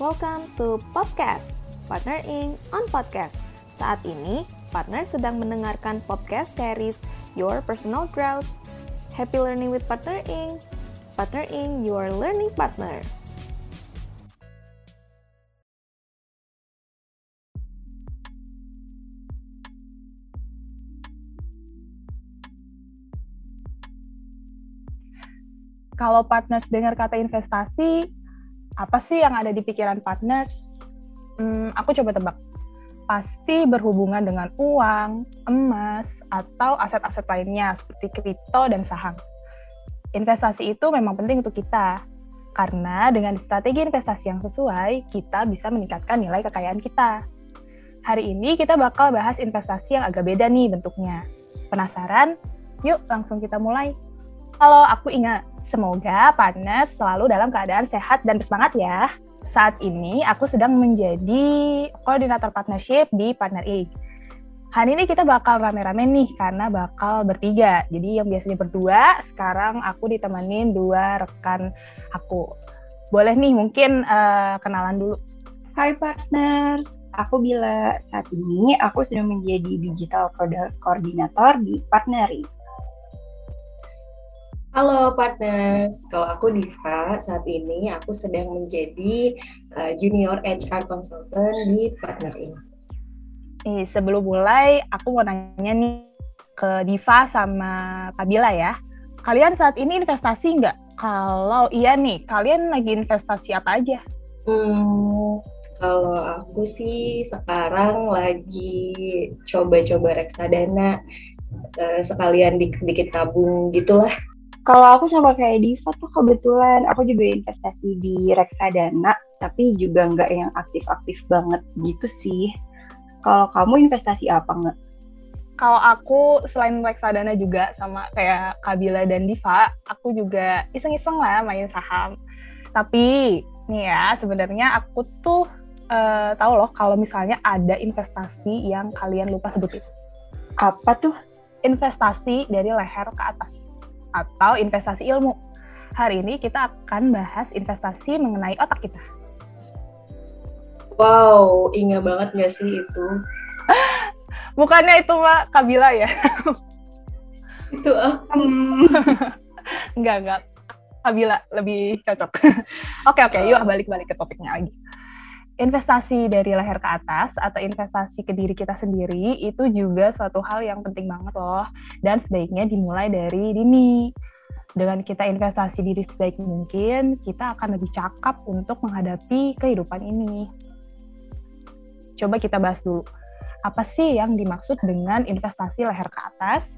Welcome to Podcast, Partnering on Podcast. Saat ini, partner sedang mendengarkan podcast series Your Personal Growth. Happy learning with Partner Inc. Partner Inc. Your Learning Partner. Kalau partners dengar kata investasi, apa sih yang ada di pikiran partners? Hmm, aku coba tebak. Pasti berhubungan dengan uang, emas, atau aset-aset lainnya seperti kripto dan saham. Investasi itu memang penting untuk kita, karena dengan strategi investasi yang sesuai, kita bisa meningkatkan nilai kekayaan kita. Hari ini kita bakal bahas investasi yang agak beda nih bentuknya. Penasaran? Yuk langsung kita mulai. Halo, aku ingat Semoga partner selalu dalam keadaan sehat dan bersemangat ya. Saat ini aku sedang menjadi koordinator partnership di Partner A. Hari ini kita bakal rame-rame nih karena bakal bertiga. Jadi yang biasanya berdua, sekarang aku ditemenin dua rekan aku. Boleh nih mungkin uh, kenalan dulu. Hai partner, aku Bila. Saat ini aku sedang menjadi digital product coordinator di Partner A. Halo partners, kalau aku Diva, saat ini aku sedang menjadi uh, junior HR consultant di partner ini. Eh, sebelum mulai, aku mau nanya nih ke Diva sama Kabila ya. Kalian saat ini investasi nggak? Kalau iya nih, kalian lagi investasi apa aja? Hmm, kalau aku sih sekarang lagi coba-coba reksadana, uh, sekalian dikit-dikit tabung gitulah. Kalau aku sama kayak Diva tuh kebetulan aku juga investasi di reksadana, tapi juga nggak yang aktif-aktif banget gitu sih. Kalau kamu investasi apa nggak? Kalau aku selain reksadana juga sama kayak Kabila dan Diva, aku juga iseng-iseng lah main saham. Tapi nih ya sebenarnya aku tuh uh, tahu loh kalau misalnya ada investasi yang kalian lupa sebutin. Apa tuh? Investasi dari leher ke atas atau investasi ilmu. Hari ini kita akan bahas investasi mengenai otak kita. Wow, ingat banget gak sih itu? Bukannya itu Mbak Kabila ya? itu aku. enggak, enggak. Kabila lebih cocok. oke, oke, yuk balik-balik ke topiknya lagi investasi dari leher ke atas atau investasi ke diri kita sendiri itu juga suatu hal yang penting banget loh dan sebaiknya dimulai dari dini. Dengan kita investasi diri sebaik mungkin, kita akan lebih cakap untuk menghadapi kehidupan ini. Coba kita bahas dulu. Apa sih yang dimaksud dengan investasi leher ke atas?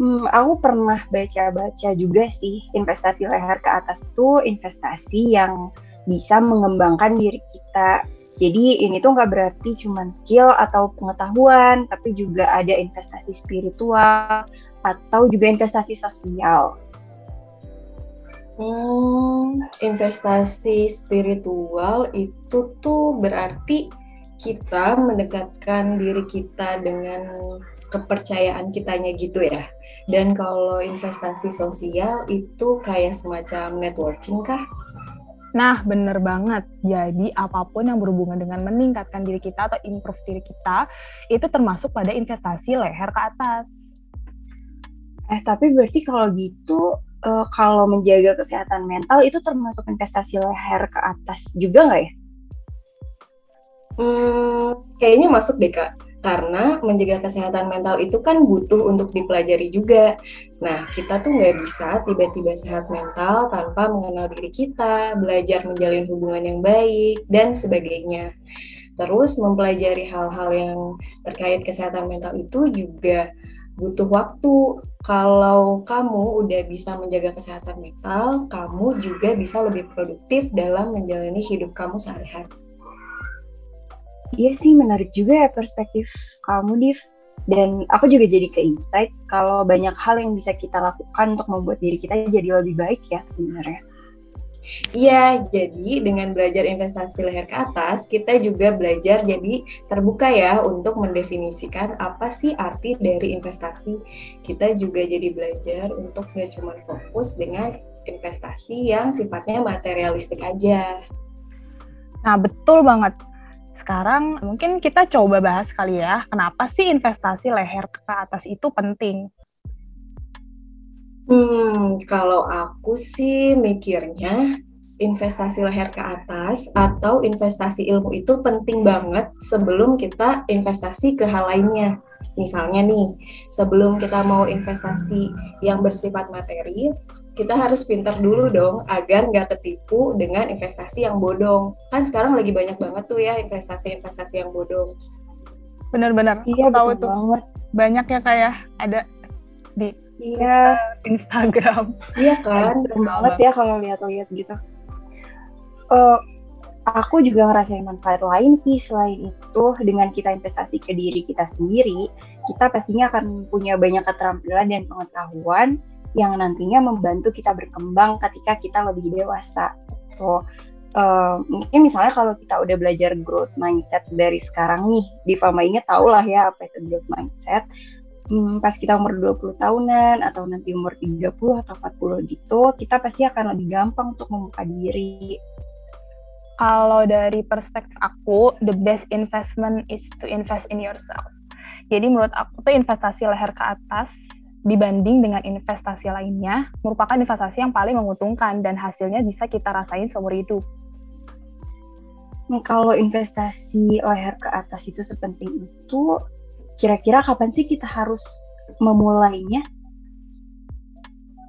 Hmm, aku pernah baca-baca juga sih investasi leher ke atas itu investasi yang bisa mengembangkan diri kita. Jadi ini tuh nggak berarti cuma skill atau pengetahuan, tapi juga ada investasi spiritual atau juga investasi sosial. Hmm, investasi spiritual itu tuh berarti kita mendekatkan diri kita dengan kepercayaan kitanya gitu ya. Dan kalau investasi sosial itu kayak semacam networking kah? Nah, bener banget. Jadi, apa pun yang berhubungan dengan meningkatkan diri kita atau improve diri kita, itu termasuk pada investasi leher ke atas. Eh, tapi berarti kalau gitu, uh, kalau menjaga kesehatan mental itu termasuk investasi leher ke atas juga nggak ya? Hmm, kayaknya masuk deh, Kak karena menjaga kesehatan mental itu kan butuh untuk dipelajari juga. Nah, kita tuh nggak bisa tiba-tiba sehat mental tanpa mengenal diri kita, belajar menjalin hubungan yang baik, dan sebagainya. Terus mempelajari hal-hal yang terkait kesehatan mental itu juga butuh waktu. Kalau kamu udah bisa menjaga kesehatan mental, kamu juga bisa lebih produktif dalam menjalani hidup kamu sehari-hari. Iya sih menarik juga ya perspektif kamu Div. Dan aku juga jadi ke insight kalau banyak hal yang bisa kita lakukan untuk membuat diri kita jadi lebih baik ya sebenarnya. Iya, jadi dengan belajar investasi leher ke atas, kita juga belajar jadi terbuka ya untuk mendefinisikan apa sih arti dari investasi. Kita juga jadi belajar untuk nggak cuma fokus dengan investasi yang sifatnya materialistik aja. Nah, betul banget. Sekarang mungkin kita coba bahas kali ya, kenapa sih investasi leher ke atas itu penting? Hmm, kalau aku sih mikirnya investasi leher ke atas atau investasi ilmu itu penting banget sebelum kita investasi ke hal lainnya. Misalnya nih, sebelum kita mau investasi yang bersifat materi, kita harus pintar dulu dong agar nggak ketipu dengan investasi yang bodong. Kan sekarang lagi banyak banget tuh ya investasi-investasi yang bodong. Benar-benar. Iya, tahu tuh. banget. Banyak ya kayak ada di Iya, Instagram. Iya kan? serem banget ya kalau lihat-lihat gitu. Eh, aku juga ngerasain manfaat lain sih selain itu dengan kita investasi ke diri kita sendiri, kita pastinya akan punya banyak keterampilan dan pengetahuan yang nantinya membantu kita berkembang ketika kita lebih dewasa. So, eh, mungkin misalnya kalau kita udah belajar growth mindset dari sekarang nih, di Fama inget tau lah ya apa itu growth mindset. Hmm, pas kita umur 20 tahunan atau nanti umur 30 atau 40 gitu, kita pasti akan lebih gampang untuk membuka diri. Kalau dari perspektif aku, the best investment is to invest in yourself. Jadi menurut aku tuh investasi leher ke atas dibanding dengan investasi lainnya merupakan investasi yang paling menguntungkan dan hasilnya bisa kita rasain seumur hidup. Hmm, Kalau investasi leher ke atas itu sepenting itu, kira-kira kapan sih kita harus memulainya?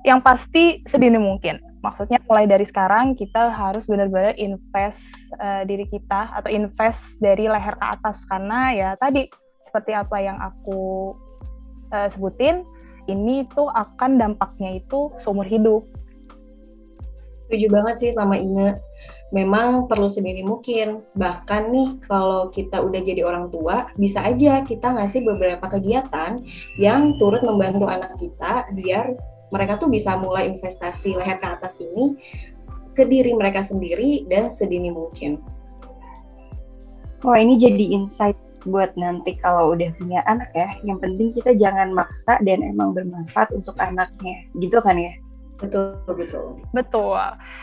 Yang pasti sedini mungkin. Maksudnya mulai dari sekarang kita harus benar-benar invest eh, diri kita atau invest dari leher ke atas karena ya tadi seperti apa yang aku eh, sebutin ini tuh akan dampaknya itu seumur hidup. Setuju banget sih sama Inge. Memang perlu sedini mungkin. Bahkan nih kalau kita udah jadi orang tua, bisa aja kita ngasih beberapa kegiatan yang turut membantu anak kita biar mereka tuh bisa mulai investasi leher ke atas ini ke diri mereka sendiri dan sedini mungkin. Wah ini jadi insight buat nanti kalau udah punya anak ya. Yang penting kita jangan maksa dan emang bermanfaat untuk anaknya, gitu kan ya? Betul, betul. Betul.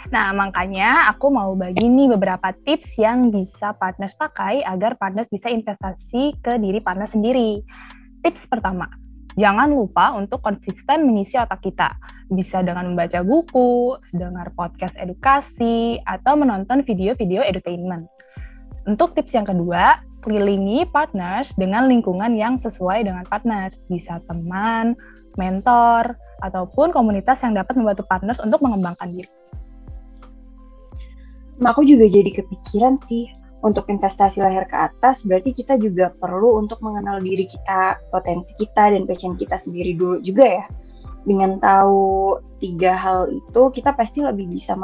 Nah, makanya aku mau bagi nih beberapa tips yang bisa partners pakai agar partners bisa investasi ke diri partner sendiri. Tips pertama, jangan lupa untuk konsisten mengisi otak kita. Bisa dengan membaca buku, dengar podcast edukasi, atau menonton video-video edutainment. Untuk tips yang kedua, kelilingi partners dengan lingkungan yang sesuai dengan partners. Bisa teman, mentor, ataupun komunitas yang dapat membantu partners untuk mengembangkan diri. Nah, aku juga jadi kepikiran sih untuk investasi leher ke atas berarti kita juga perlu untuk mengenal diri kita, potensi kita dan passion kita sendiri dulu juga ya. Dengan tahu tiga hal itu kita pasti lebih bisa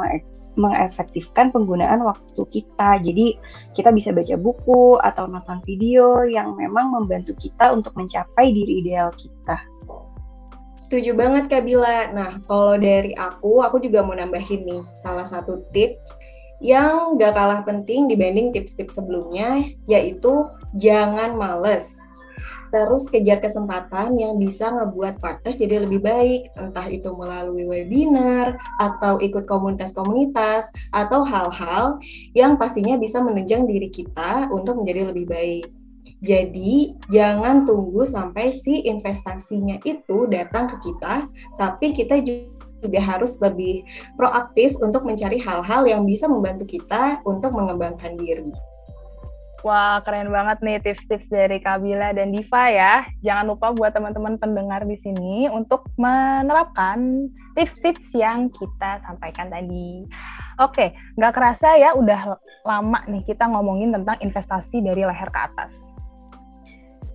mengefektifkan penggunaan waktu kita. Jadi kita bisa baca buku atau nonton video yang memang membantu kita untuk mencapai diri ideal kita. Setuju banget Kak Bila. Nah, kalau dari aku, aku juga mau nambahin nih salah satu tips yang gak kalah penting dibanding tips-tips sebelumnya, yaitu jangan males. Terus kejar kesempatan yang bisa ngebuat partners jadi lebih baik, entah itu melalui webinar, atau ikut komunitas-komunitas, atau hal-hal yang pastinya bisa menunjang diri kita untuk menjadi lebih baik. Jadi, jangan tunggu sampai si investasinya itu datang ke kita, tapi kita juga harus lebih proaktif untuk mencari hal-hal yang bisa membantu kita untuk mengembangkan diri. Wah, keren banget nih tips-tips dari Kabila dan Diva ya. Jangan lupa buat teman-teman pendengar di sini untuk menerapkan tips-tips yang kita sampaikan tadi. Oke, nggak kerasa ya udah lama nih kita ngomongin tentang investasi dari leher ke atas.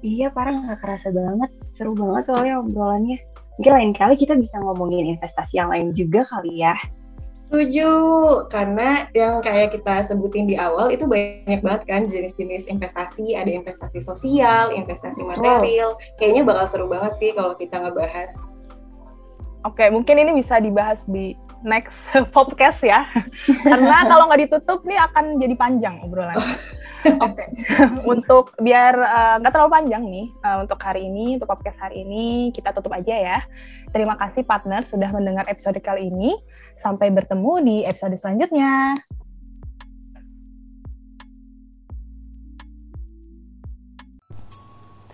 Iya, parah nggak kerasa banget. Seru banget soalnya obrolannya. Mungkin lain kali kita bisa ngomongin investasi yang lain juga kali ya. Setuju, karena yang kayak kita sebutin di awal itu banyak banget kan jenis-jenis investasi, ada investasi sosial, investasi material. Kayaknya bakal seru banget sih kalau kita ngebahas. Oke, mungkin ini bisa dibahas di next podcast ya. Karena kalau nggak ditutup nih akan jadi panjang obrolannya. Oke. Okay. untuk biar eh, nggak uh, terlalu panjang nih uh, untuk hari ini, untuk podcast hari ini kita tutup aja ya. Terima kasih partner sudah mendengar episode kali ini. Sampai bertemu di episode selanjutnya.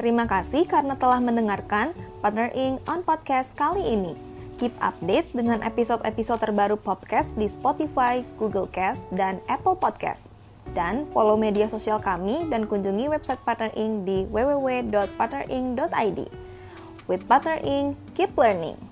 Terima kasih karena telah mendengarkan Partner Inc. on podcast kali ini. Keep update dengan episode-episode terbaru podcast di Spotify, Google Cast, dan Apple Podcast. Dan follow media sosial kami dan kunjungi website Partner Inc. di www.partnerinc.id. With Partner Inc., keep learning.